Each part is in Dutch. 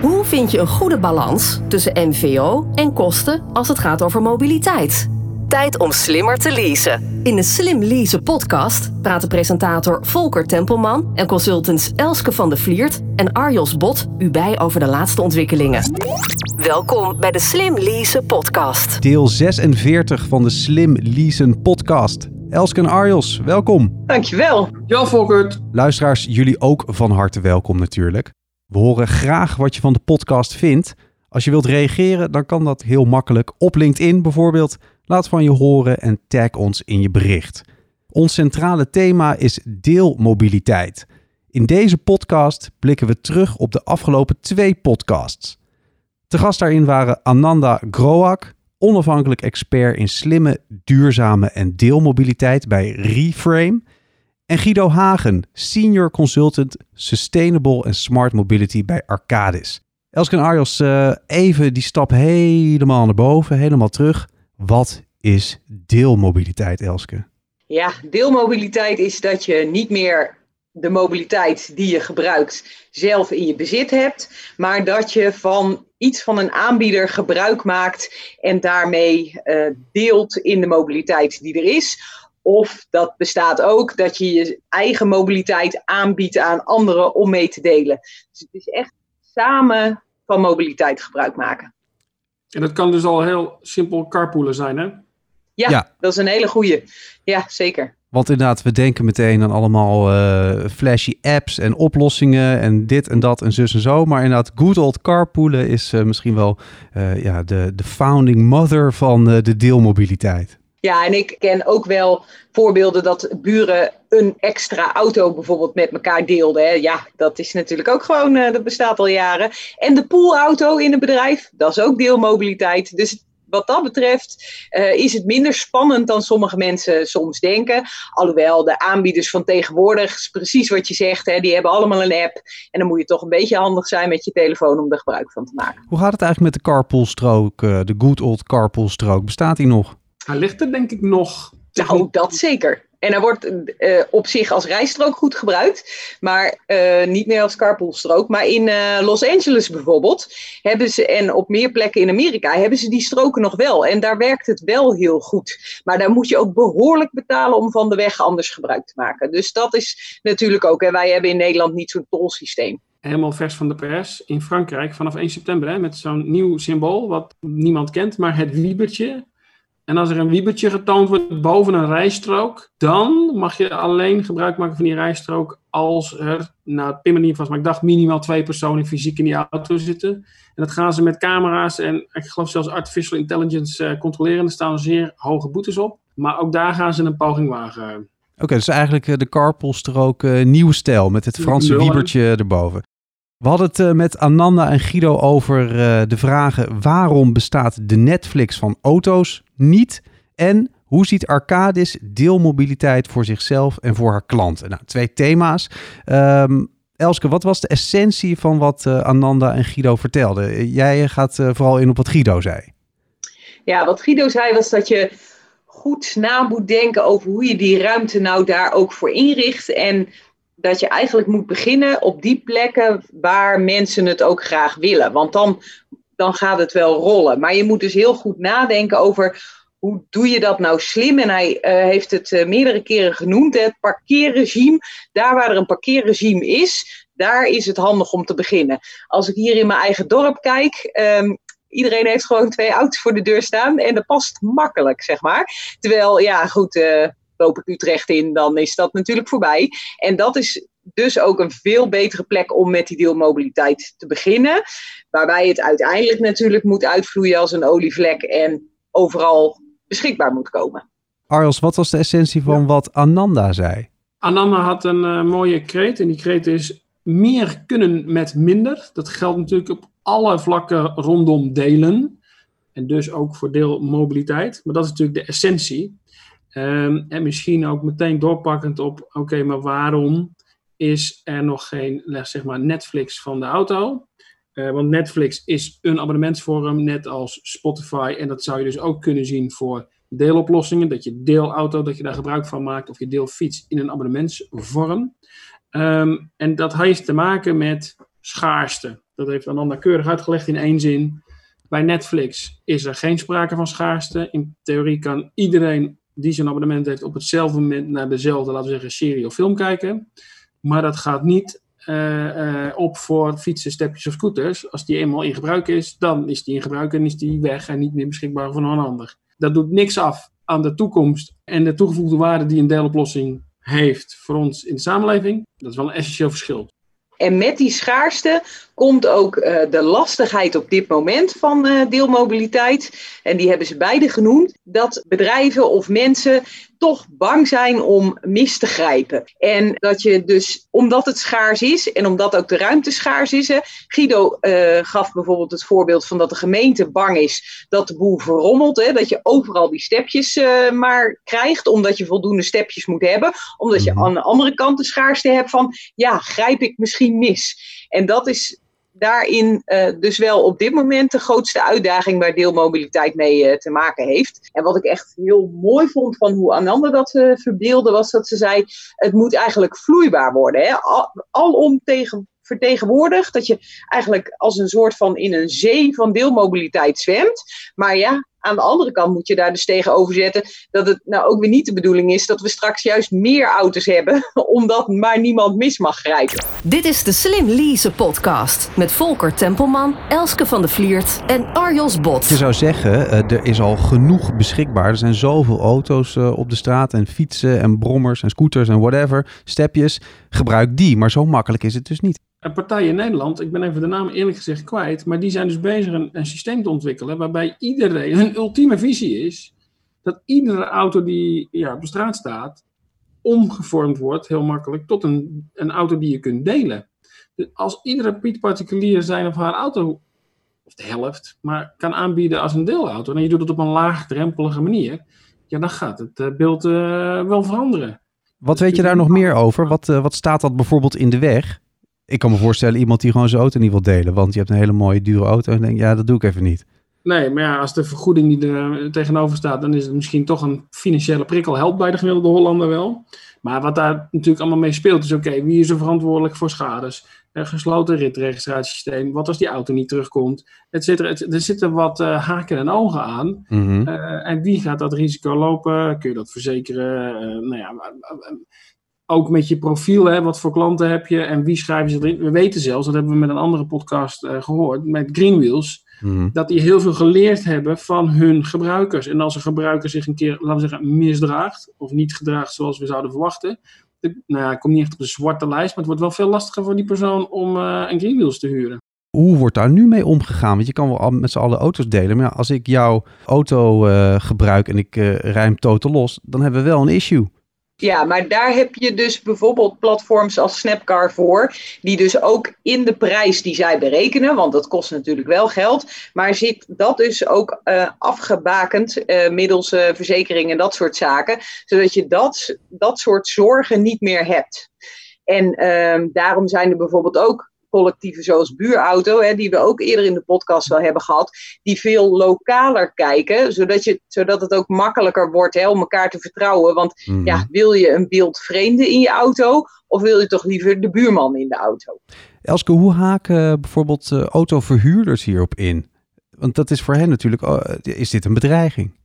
Hoe vind je een goede balans tussen MVO en kosten als het gaat over mobiliteit? Tijd om slimmer te leasen. In de Slim Leasen podcast praten presentator Volker Tempelman en consultants Elske van de Vliert en Arjos Bot u bij over de laatste ontwikkelingen. Welkom bij de Slim Leasen podcast. Deel 46 van de Slim Leasen podcast. Elske en Arjos, welkom. Dankjewel. Ja, Volkert. Luisteraars, jullie ook van harte welkom natuurlijk. We horen graag wat je van de podcast vindt. Als je wilt reageren, dan kan dat heel makkelijk op LinkedIn bijvoorbeeld. Laat van je horen en tag ons in je bericht. Ons centrale thema is deelmobiliteit. In deze podcast blikken we terug op de afgelopen twee podcasts. Te gast daarin waren Ananda Groak, onafhankelijk expert in slimme, duurzame en deelmobiliteit bij Reframe. En Guido Hagen, senior consultant Sustainable and Smart Mobility bij Arcadis. Elske en Arjos, uh, even die stap helemaal naar boven, helemaal terug. Wat is deelmobiliteit, Elske? Ja, deelmobiliteit is dat je niet meer de mobiliteit die je gebruikt zelf in je bezit hebt, maar dat je van iets van een aanbieder gebruik maakt en daarmee uh, deelt in de mobiliteit die er is. Of dat bestaat ook dat je je eigen mobiliteit aanbiedt aan anderen om mee te delen. Dus het is echt samen van mobiliteit gebruik maken. En dat kan dus al heel simpel carpoolen zijn, hè? Ja, ja. dat is een hele goede. Ja, zeker. Want inderdaad, we denken meteen aan allemaal uh, flashy apps en oplossingen en dit en dat en zus en zo. Maar inderdaad, good old carpoolen is uh, misschien wel uh, ja, de, de founding mother van de deelmobiliteit. Ja, en ik ken ook wel voorbeelden dat buren een extra auto bijvoorbeeld met elkaar deelden. Hè. Ja, dat is natuurlijk ook gewoon, dat bestaat al jaren. En de poolauto in een bedrijf, dat is ook deelmobiliteit. Dus wat dat betreft uh, is het minder spannend dan sommige mensen soms denken. Alhoewel de aanbieders van tegenwoordig, precies wat je zegt, hè, die hebben allemaal een app. En dan moet je toch een beetje handig zijn met je telefoon om er gebruik van te maken. Hoe gaat het eigenlijk met de carpoolstrook, uh, de good old carpoolstrook? Bestaat die nog? Hij ligt er denk ik nog. Nou, dat zeker. En hij wordt uh, op zich als rijstrook goed gebruikt, maar uh, niet meer als carpoolstrook. Maar in uh, Los Angeles bijvoorbeeld hebben ze, en op meer plekken in Amerika, hebben ze die stroken nog wel. En daar werkt het wel heel goed. Maar daar moet je ook behoorlijk betalen om van de weg anders gebruik te maken. Dus dat is natuurlijk ook, en wij hebben in Nederland niet zo'n tolsysteem. Helemaal vers van de pers in Frankrijk vanaf 1 september, hè, met zo'n nieuw symbool wat niemand kent, maar het wiebertje. En als er een wiebertje getoond wordt boven een rijstrook, dan mag je alleen gebruik maken van die rijstrook als er, nou pin me niet vast, maar ik dacht minimaal twee personen fysiek in die auto zitten. En dat gaan ze met camera's en ik geloof zelfs artificial intelligence uh, controleren. Er staan zeer hoge boetes op. Maar ook daar gaan ze een poging wagen. Oké, okay, dus eigenlijk de carpoolstrook uh, nieuwe stijl met het Franse wiebertje erboven. We hadden het met Ananda en Guido over de vragen waarom bestaat de Netflix van auto's niet en hoe ziet Arcadis deelmobiliteit voor zichzelf en voor haar klanten? Nou, twee thema's. Um, Elske, wat was de essentie van wat uh, Ananda en Guido vertelden? Jij gaat vooral in op wat Guido zei. Ja, wat Guido zei was dat je goed na moet denken over hoe je die ruimte nou daar ook voor inricht en dat je eigenlijk moet beginnen op die plekken waar mensen het ook graag willen. Want dan, dan gaat het wel rollen. Maar je moet dus heel goed nadenken over hoe doe je dat nou slim? En hij uh, heeft het uh, meerdere keren genoemd, het parkeerregime. Daar waar er een parkeerregime is, daar is het handig om te beginnen. Als ik hier in mijn eigen dorp kijk, um, iedereen heeft gewoon twee auto's voor de deur staan en dat past makkelijk, zeg maar. Terwijl, ja, goed, uh, loop ik Utrecht in, dan is dat natuurlijk voorbij. En dat is dus ook een veel betere plek om met die deelmobiliteit te beginnen. Waarbij het uiteindelijk natuurlijk moet uitvloeien als een olievlek en overal beschikbaar moet komen. Arjos, wat was de essentie van wat Ananda zei? Ananda had een uh, mooie kreet en die kreet is meer kunnen met minder. Dat geldt natuurlijk op alle vlakken rondom delen. En dus ook voor deelmobiliteit. Maar dat is natuurlijk de essentie. Um, en misschien ook meteen doorpakkend op, oké, maar waarom is er nog geen, zeg maar, Netflix van de auto? Uh, want Netflix is een abonnementsvorm, net als Spotify. En dat zou je dus ook kunnen zien voor deeloplossingen. Dat je deelauto, dat je daar gebruik van maakt. Of je deelfiets in een abonnementsvorm. Um, en dat heeft te maken met schaarste. Dat heeft Ananda keurig uitgelegd in één zin. Bij Netflix is er geen sprake van schaarste. In theorie kan iedereen die zijn abonnement heeft op hetzelfde moment naar dezelfde, laten we zeggen, serie of film kijken. Maar dat gaat niet uh, uh, op voor fietsen, stepjes of scooters. Als die eenmaal in gebruik is, dan is die in gebruik en is die weg en niet meer beschikbaar voor een ander. Dat doet niks af aan de toekomst en de toegevoegde waarde die een deeloplossing heeft voor ons in de samenleving. Dat is wel een essentieel verschil. En met die schaarste komt ook uh, de lastigheid op dit moment van uh, deelmobiliteit. En die hebben ze beide genoemd. Dat bedrijven of mensen toch bang zijn om mis te grijpen. En dat je dus, omdat het schaars is en omdat ook de ruimte schaars is. Hè, Guido uh, gaf bijvoorbeeld het voorbeeld van dat de gemeente bang is dat de boel verrommelt. Hè, dat je overal die stepjes uh, maar krijgt, omdat je voldoende stepjes moet hebben. Omdat je aan de andere kant de schaarste hebt van, ja, grijp ik misschien mis. En dat is daarin uh, dus wel op dit moment de grootste uitdaging waar deelmobiliteit mee uh, te maken heeft. En wat ik echt heel mooi vond van hoe Ananda dat uh, verbeelde, was dat ze zei: het moet eigenlijk vloeibaar worden. Hè? Al, alom tegen, vertegenwoordigd dat je eigenlijk als een soort van in een zee van deelmobiliteit zwemt. Maar ja, aan de andere kant moet je daar dus tegenover zetten dat het nou ook weer niet de bedoeling is dat we straks juist meer auto's hebben, omdat maar niemand mis mag grijpen. Dit is de Slim Lease podcast met Volker Tempelman, Elske van de Vliert en Arjos Bot. Je zou zeggen, er is al genoeg beschikbaar. Er zijn zoveel auto's op de straat en fietsen en brommers en scooters en whatever, stepjes. Gebruik die, maar zo makkelijk is het dus niet een partij in Nederland, ik ben even de naam eerlijk gezegd kwijt, maar die zijn dus bezig een, systeem te ontwikkelen waarbij iedereen, hun ultieme visie is, dat iedere auto die ja, op de straat staat, omgevormd wordt, heel makkelijk, tot een, een auto die je kunt delen. Dus als iedere Piet particulier zijn of haar auto, of de helft, maar kan aanbieden als een deelauto, en je doet het op een laagdrempelige manier, ja, dan gaat het beeld uh, wel veranderen. Wat weet je daar nog meer over? Wat, uh, wat staat dat bijvoorbeeld in de weg? Ik kan me voorstellen iemand die gewoon zijn auto niet wil delen. Want je hebt een hele mooie dure auto en denk ja, dat doe ik even niet. Nee, maar ja, als de vergoeding die er tegenover staat, dan is het misschien toch een financiële prikkel. Helpt bij de gemiddelde Hollander wel. Maar wat daar natuurlijk allemaal mee speelt, is oké, okay, wie is er verantwoordelijk voor schades? Een gesloten ritregistratiesysteem, wat als die auto niet terugkomt, et cetera. Er zitten wat uh, haken en ogen aan. Mm -hmm. uh, en wie gaat dat risico lopen? Kun je dat verzekeren? Uh, nou ja, ook met je profiel, hè, wat voor klanten heb je en wie schrijven ze erin. We weten zelfs, dat hebben we met een andere podcast uh, gehoord, met Greenwheels, mm. dat die heel veel geleerd hebben van hun gebruikers. En als een gebruiker zich een keer, laten we zeggen, misdraagt, of niet gedraagt zoals we zouden verwachten, de, nou ja, komt niet echt op de zwarte lijst, maar het wordt wel veel lastiger voor die persoon om uh, een Greenwheels te huren. Hoe wordt daar nu mee omgegaan? Want je kan wel met z'n allen auto's delen. Maar ja, als ik jouw auto uh, gebruik en ik rijm totaal los, dan hebben we wel een issue. Ja, maar daar heb je dus bijvoorbeeld platforms als Snapcar voor, die dus ook in de prijs die zij berekenen, want dat kost natuurlijk wel geld, maar zit dat dus ook uh, afgebakend uh, middels uh, verzekeringen en dat soort zaken, zodat je dat, dat soort zorgen niet meer hebt. En daarom zijn er bijvoorbeeld ook collectieven zoals Buurauto, hè, die we ook eerder in de podcast wel hebben gehad, die veel lokaler kijken, zodat, je, zodat het ook makkelijker wordt hè, om elkaar te vertrouwen. Want mm. ja, wil je een beeld vreemde in je auto of wil je toch liever de buurman in de auto? Elske, hoe haken bijvoorbeeld uh, autoverhuurders hierop in? Want dat is voor hen natuurlijk, uh, is dit een bedreiging?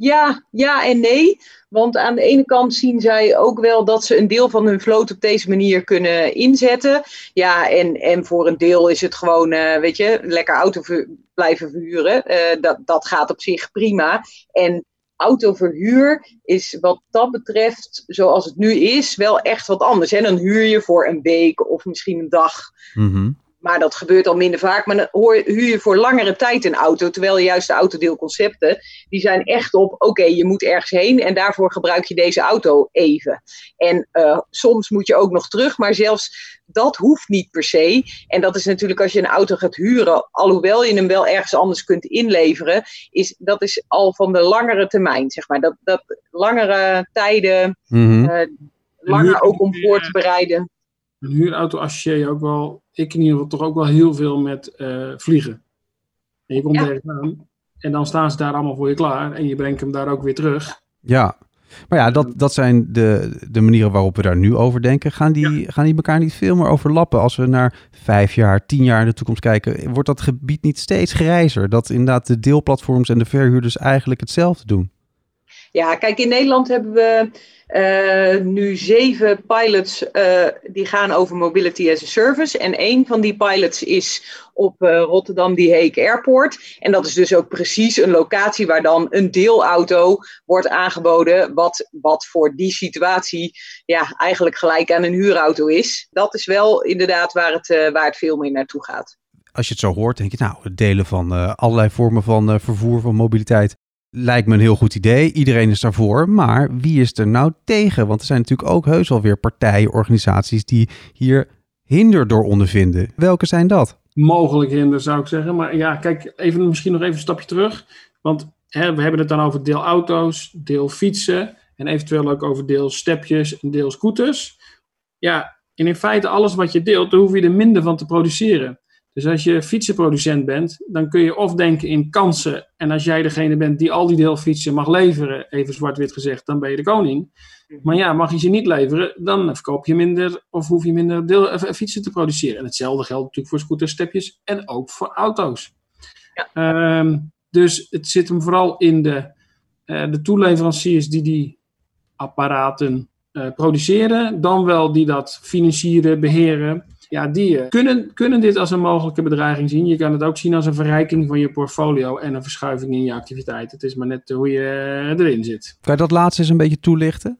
Ja, ja en nee. Want aan de ene kant zien zij ook wel dat ze een deel van hun vloot op deze manier kunnen inzetten. Ja, en, en voor een deel is het gewoon, uh, weet je, lekker auto blijven verhuren. Uh, dat, dat gaat op zich prima. En autoverhuur is wat dat betreft, zoals het nu is, wel echt wat anders. En dan huur je voor een week of misschien een dag. Mm. Maar dat gebeurt al minder vaak. Maar dan huur je voor langere tijd een auto. Terwijl juist de autodeelconcepten, die zijn echt op, oké, okay, je moet ergens heen en daarvoor gebruik je deze auto even. En uh, soms moet je ook nog terug, maar zelfs dat hoeft niet per se. En dat is natuurlijk als je een auto gaat huren, alhoewel je hem wel ergens anders kunt inleveren, is, dat is al van de langere termijn, zeg maar. Dat, dat langere tijden, mm -hmm. uh, langer ook om voor te bereiden. Een huurauto associeer je ook wel, ik in ieder geval toch ook wel heel veel met uh, vliegen. En je komt ja. ergens aan en dan staan ze daar allemaal voor je klaar en je brengt hem daar ook weer terug. Ja. Maar ja, dat, dat zijn de, de manieren waarop we daar nu over denken. Gaan die, gaan die elkaar niet veel meer overlappen? Als we naar vijf jaar, tien jaar in de toekomst kijken, wordt dat gebied niet steeds grijzer? Dat inderdaad de deelplatforms en de verhuurders eigenlijk hetzelfde doen? Ja, kijk, in Nederland hebben we uh, nu zeven pilots uh, die gaan over mobility as a service. En één van die pilots is op uh, Rotterdam die Heek Airport. En dat is dus ook precies een locatie waar dan een deelauto wordt aangeboden. Wat, wat voor die situatie ja, eigenlijk gelijk aan een huurauto is. Dat is wel inderdaad waar het, waar het veel meer naartoe gaat. Als je het zo hoort, denk je nou, het delen van allerlei vormen van vervoer, van mobiliteit lijkt me een heel goed idee. Iedereen is daarvoor. Maar wie is er nou tegen? Want er zijn natuurlijk ook heus wel weer partijen, organisaties die hier hinder door ondervinden. Welke zijn dat? Mogelijk hinder zou ik zeggen. Maar ja, kijk, even, misschien nog even een stapje terug. Want hè, we hebben het dan over deel auto's, deel fietsen. En eventueel ook over deel stepjes en deel scooters. Ja, en in feite alles wat je deelt, daar hoef je er minder van te produceren. Dus als je fietsenproducent bent, dan kun je of denken in kansen. En als jij degene bent die al die deelfietsen mag leveren, even zwart-wit gezegd, dan ben je de koning. Maar ja, mag je ze niet leveren, dan verkoop je minder of hoef je minder deel, uh, fietsen te produceren. En hetzelfde geldt natuurlijk voor scooterstepjes en ook voor auto's. Ja. Um, dus het zit hem vooral in de, uh, de toeleveranciers die die apparaten uh, produceren, dan wel die dat financieren, beheren ja, die eh, kunnen, kunnen dit als een mogelijke bedreiging zien. Je kan het ook zien als een verrijking van je portfolio en een verschuiving in je activiteit. Het is maar net hoe je eh, erin zit. Kan je dat laatste eens een beetje toelichten?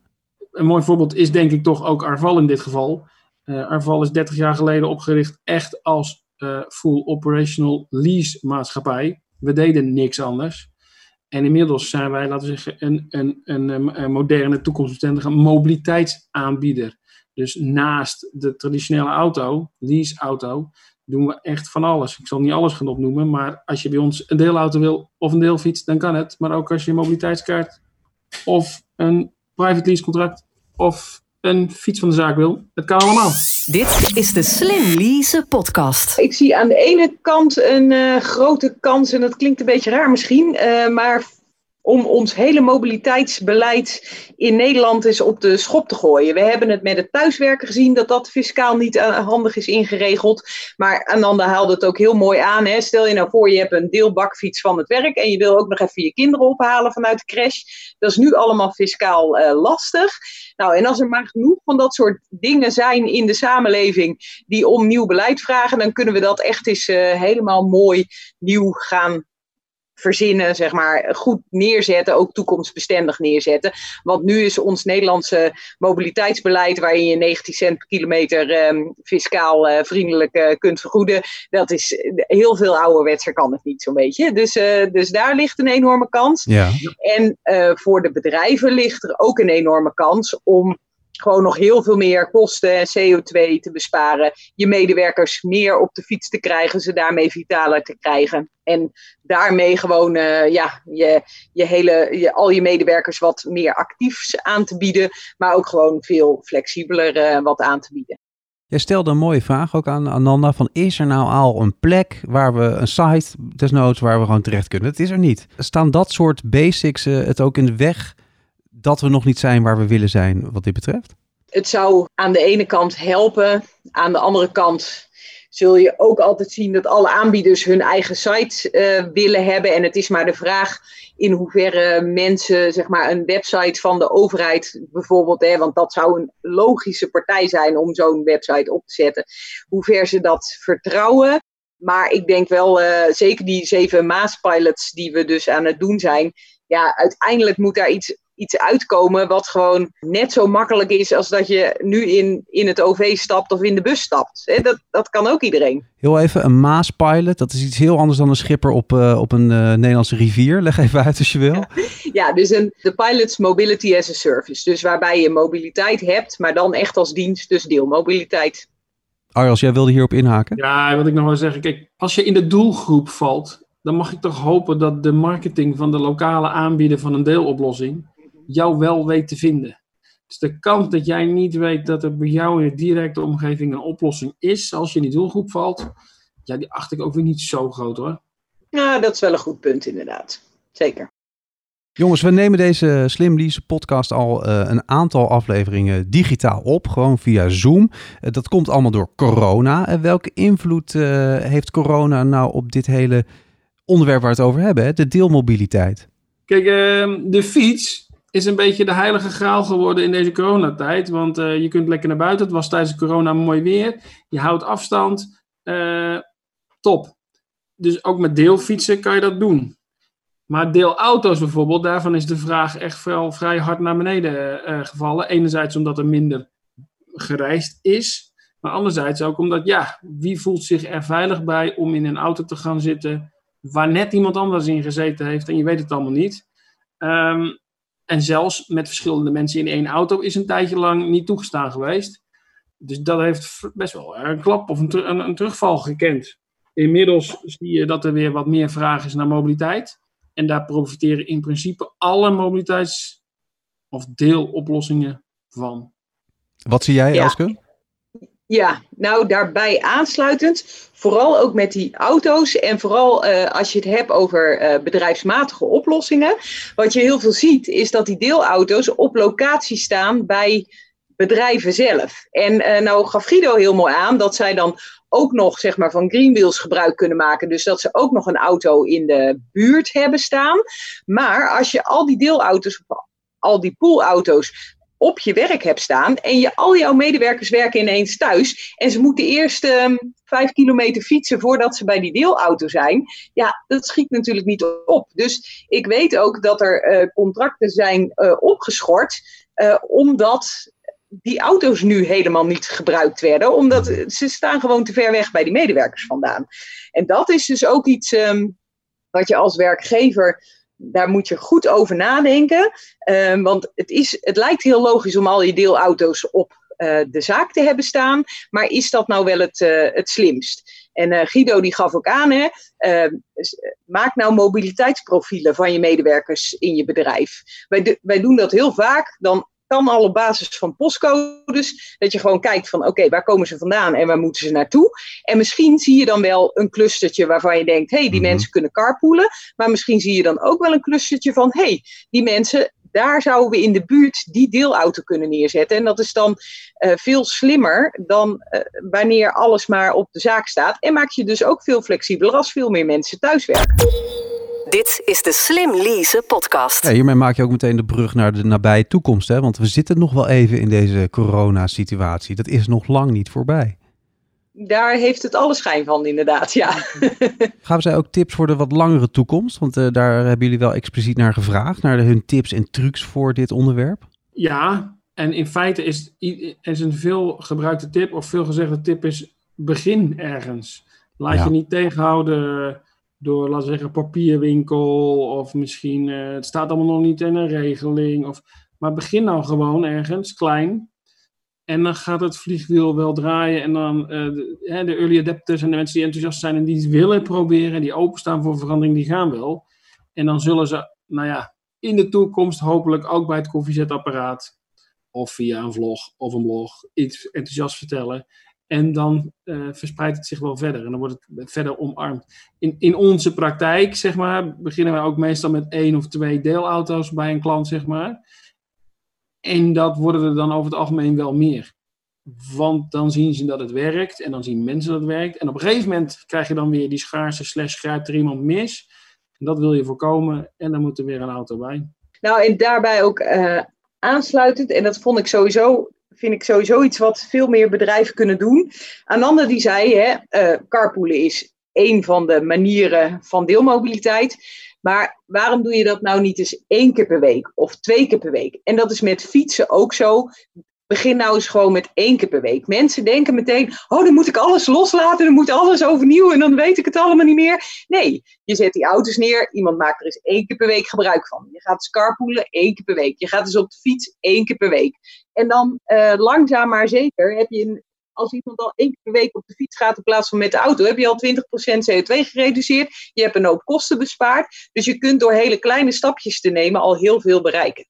Een mooi voorbeeld is denk ik toch ook Arval in dit geval. Uh, Arval is 30 jaar geleden opgericht echt als uh, full operational lease maatschappij. We deden niks anders. En inmiddels zijn wij, laten we zeggen, een, een, een, een moderne, toekomstbestendige mobiliteitsaanbieder. Dus naast de traditionele auto, leaseauto, doen we echt van alles. Ik zal niet alles gaan opnoemen, maar als je bij ons een deelauto wil of een deelfiets, dan kan het. Maar ook als je een mobiliteitskaart of een private lease contract of een fiets van de zaak wil, dat kan allemaal. Dit is de Slim Lease podcast. Ik zie aan de ene kant een uh, grote kans, en dat klinkt een beetje raar misschien, uh, maar om ons hele mobiliteitsbeleid in Nederland eens op de schop te gooien. We hebben het met het thuiswerken gezien dat dat fiscaal niet uh, handig is ingeregeld. Maar Ananda haalde het ook heel mooi aan. Hè? Stel je nou voor, je hebt een deelbakfiets van het werk en je wil ook nog even je kinderen ophalen vanuit de crash. Dat is nu allemaal fiscaal uh, lastig. Nou, en als er maar genoeg van dat soort dingen zijn in de samenleving die om nieuw beleid vragen, dan kunnen we dat echt eens uh, helemaal mooi nieuw gaan verzinnen, zeg maar, goed neerzetten, ook toekomstbestendig neerzetten. Want nu is ons Nederlandse mobiliteitsbeleid, waarin je 19 cent per kilometer um, fiscaal uh, vriendelijk uh, kunt vergoeden, dat is heel veel ouderwetser kan het niet zo'n beetje. Dus, uh, dus daar ligt een enorme kans. Ja. En voor de bedrijven ligt er ook een enorme kans om gewoon nog heel veel meer kosten en CO2 te besparen. Je medewerkers meer op de fiets te krijgen, ze daarmee vitaler te krijgen. En daarmee gewoon uh, ja, je, je hele, je, al je medewerkers wat meer actiefs aan te bieden. Maar ook gewoon veel flexibeler uh, wat aan te bieden. Jij stelde een mooie vraag ook aan Ananda: van is er nou al een plek waar we een site, desnoods, waar we gewoon terecht kunnen? Het is er niet. Staan dat soort basics uh, het ook in de weg dat we nog niet zijn waar we willen zijn wat dit betreft? Het zou aan de ene kant helpen, aan de andere kant zul je ook altijd zien dat alle aanbieders hun eigen site uh, willen hebben. En het is maar de vraag in hoeverre mensen zeg maar, een website van de overheid bijvoorbeeld, hè, want dat zou een logische partij zijn om zo'n website op te zetten, hoe ver ze dat vertrouwen. Maar ik denk wel, uh, zeker die zeven Maaspilots die we dus aan het doen zijn, ja, uiteindelijk moet daar iets iets uitkomen wat gewoon net zo makkelijk is als dat je nu in, in het OV stapt of in de bus stapt. Dat, dat kan ook iedereen. Heel even, een Maaspilot, dat is iets heel anders dan een schipper op, uh, op een uh, Nederlandse rivier. Leg even uit als je wil. Ja, dus een, de Pilots Mobility as a Service. Dus waarbij je mobiliteit hebt, maar dan echt als dienst, dus deelmobiliteit. Arjas, jij wilde hierop inhaken? Ja, wat ik nog wel zeggen. Kijk, als je in de doelgroep valt, dan mag ik toch hopen dat de marketing van de lokale aanbieder van een deeloplossing jou wel weet te vinden. Dus de kans dat jij niet weet dat er bij jou in de directe omgeving een oplossing is als je in die doelgroep valt, ja, die acht ik ook weer niet zo groot hoor. Ja, dat is wel een goed punt inderdaad. Zeker. Jongens, we nemen deze Slim Lease podcast al uh, een aantal afleveringen digitaal op, gewoon via Zoom. Uh, dat komt allemaal door corona. Uh, welke invloed heeft corona nou op dit hele onderwerp waar we het over hebben, hè? de deelmobiliteit? Kijk, ehm, de fiets is een beetje de heilige graal geworden in deze coronatijd. Want je kunt lekker naar buiten. Het was tijdens corona mooi weer. Je houdt afstand. top. Dus ook met deelfietsen kan je dat doen. Maar deelauto's bijvoorbeeld, daarvan is de vraag echt wel vrij hard naar beneden uh, gevallen. Enerzijds omdat er minder gereisd is. Maar anderzijds ook omdat, ja, wie voelt zich er veilig bij om in een auto te gaan zitten waar net iemand anders in gezeten heeft en je weet het allemaal niet. Um, en zelfs met verschillende mensen in één auto is een tijdje lang niet toegestaan geweest. Dus dat heeft best wel een klap of een, een, een terugval gekend. Inmiddels zie je dat er weer wat meer vraag is naar mobiliteit. En daar profiteren in principe alle mobiliteits- of deeloplossingen van. Wat zie jij, ja. Elske? Ja, nou daarbij aansluitend, vooral ook met die auto's en vooral uh, als je het hebt over uh, bedrijfsmatige oplossingen. Wat je heel veel ziet is dat die deelauto's op locatie staan bij bedrijven zelf. En uh, nou gaf Guido heel mooi aan dat zij dan ook nog zeg maar, van Greenwheels gebruik kunnen maken. Dus dat ze ook nog een auto in de buurt hebben staan. Maar als je al die deelauto's, al die poolauto's op je werk hebt staan en je, al jouw medewerkers werken ineens thuis en ze moeten eerst um, vijf kilometer fietsen voordat ze bij die deelauto zijn, ja, dat schiet natuurlijk niet op. Dus ik weet ook dat er uh, contracten zijn uh, opgeschort uh, omdat die auto's nu helemaal niet gebruikt werden, omdat ze staan gewoon te ver weg bij die medewerkers vandaan. En dat is dus ook iets um, wat je als werkgever, daar moet je goed over nadenken. Um, want het, is, het lijkt heel logisch om al je deelauto's op uh, de zaak te hebben staan, maar is dat nou wel het, uh, het slimst? En uh, Guido die gaf ook aan, hè, uh, maak nou mobiliteitsprofielen van je medewerkers in je bedrijf. Wij, wij doen dat heel vaak. Dan kan al op basis van postcodes. Dat je gewoon kijkt van oké, okay, waar komen ze vandaan en waar moeten ze naartoe. En misschien zie je dan wel een clustertje waarvan je denkt, hé, hey, die mm-hmm. mensen kunnen carpoolen. Maar misschien zie je dan ook wel een clustertje van, hé, hey, die mensen, daar zouden we in de buurt die deelauto kunnen neerzetten. En dat is dan uh, veel slimmer dan uh, wanneer alles maar op de zaak staat. En maak je dus ook veel flexibeler als veel meer mensen thuiswerken. Dit is de Slim Lease podcast. Ja, hiermee maak je ook meteen de brug naar de nabije toekomst. Hè? Want we zitten nog wel even in deze coronasituatie. Dat is nog lang niet voorbij. Daar heeft het alle schijn van, inderdaad, ja. Gaan zij ook tips voor de wat langere toekomst? Want uh, daar hebben jullie wel expliciet naar gevraagd. Naar de, hun tips en trucs voor dit onderwerp. Ja, en in feite is, is een veel gebruikte tip of veel gezegde tip is begin ergens. Laat ja. je niet tegenhouden door, laten we zeggen, papierwinkel. Of misschien, uh, het staat allemaal nog niet in een regeling. Of, maar begin nou gewoon ergens, klein. En dan gaat het vliegwiel wel draaien. En dan uh, de, de early adapters en de mensen die enthousiast zijn en die willen proberen, die openstaan voor verandering, die gaan wel. En dan zullen ze, nou ja, in de toekomst hopelijk ook bij het koffiezetapparaat of via een vlog of een blog iets enthousiast vertellen. En dan uh, verspreidt het zich wel verder en dan wordt het verder omarmd. In, in onze praktijk, zeg maar, beginnen wij ook meestal met één of twee deelauto's bij een klant, zeg maar. En dat worden er dan over het algemeen wel meer. Want dan zien ze dat het werkt en dan zien mensen dat het werkt. En op een gegeven moment krijg je dan weer die schaarse slash grijpt er iemand mis. En dat wil je voorkomen en dan moet er weer een auto bij. Nou, en daarbij ook uh, aansluitend, en dat vond ik sowieso vind ik sowieso iets wat veel meer bedrijven kunnen doen. Ananda die zei, hè, uh, carpoolen is een van de manieren van deelmobiliteit. Maar waarom doe je dat nou niet eens één keer per week of twee keer per week? En dat is met fietsen ook zo. Begin nou eens gewoon met één keer per week. Mensen denken meteen, oh dan moet ik alles loslaten, dan moet alles overnieuw en dan weet ik het allemaal niet meer. Nee, je zet die auto's neer, iemand maakt er eens één keer per week gebruik van. Je gaat carpoolen één keer per week. Je gaat dus op de fiets één keer per week. En dan uh, langzaam maar zeker heb je, een, als iemand al één keer per week op de fiets gaat in plaats van met de auto, heb je al 20% CO2 gereduceerd. Je hebt een hoop kosten bespaard. Dus je kunt door hele kleine stapjes te nemen al heel veel bereiken.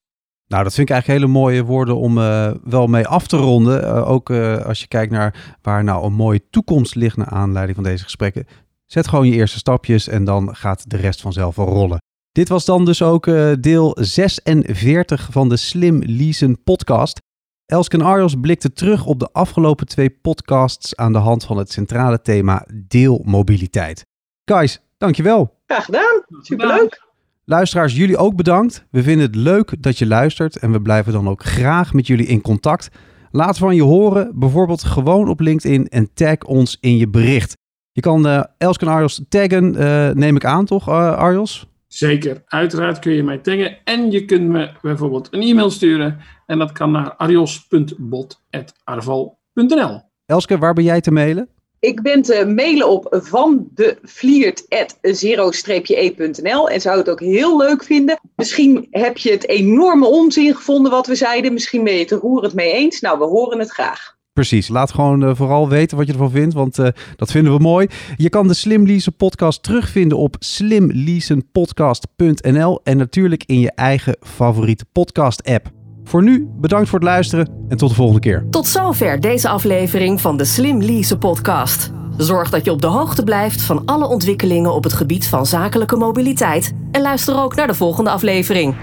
Nou, dat vind ik eigenlijk hele mooie woorden om uh, wel mee af te ronden. Uh, ook uh, als je kijkt naar waar nou een mooie toekomst ligt naar aanleiding van deze gesprekken. Zet gewoon je eerste stapjes en dan gaat de rest vanzelf wel rollen. Dit was dan dus ook uh, deel 46 van de Slim Leasen podcast. Elske en Arjos blikten terug op de afgelopen twee podcasts aan de hand van het centrale thema deelmobiliteit. Guys, dankjewel. Graag gedaan. Superleuk. Luisteraars, jullie ook bedankt. We vinden het leuk dat je luistert en we blijven dan ook graag met jullie in contact. Laat van je horen, bijvoorbeeld gewoon op LinkedIn en tag ons in je bericht. Je kan uh, Elske en Arjos taggen, uh, neem ik aan toch, uh, Arjos? Zeker, uiteraard kun je mij taggen en je kunt me bijvoorbeeld een e-mail sturen en dat kan naar arios.bot.arval.nl. Elske, waar ben jij te mailen? Ik ben te mailen op van de e.nl en zou het ook heel leuk vinden. Misschien heb je het enorme onzin gevonden wat we zeiden. Misschien ben je het er roerend mee eens. Nou, we horen het graag. Precies, laat gewoon uh, vooral weten wat je ervan vindt, want uh, dat vinden we mooi. Je kan de Slim Leasen podcast terugvinden op slimleasenpodcast.nl en natuurlijk in je eigen favoriete podcast app. Voor nu, bedankt voor het luisteren en tot de volgende keer. Tot zover deze aflevering van de Slim Lease podcast. Zorg dat je op de hoogte blijft van alle ontwikkelingen op het gebied van zakelijke mobiliteit. En luister ook naar de volgende aflevering.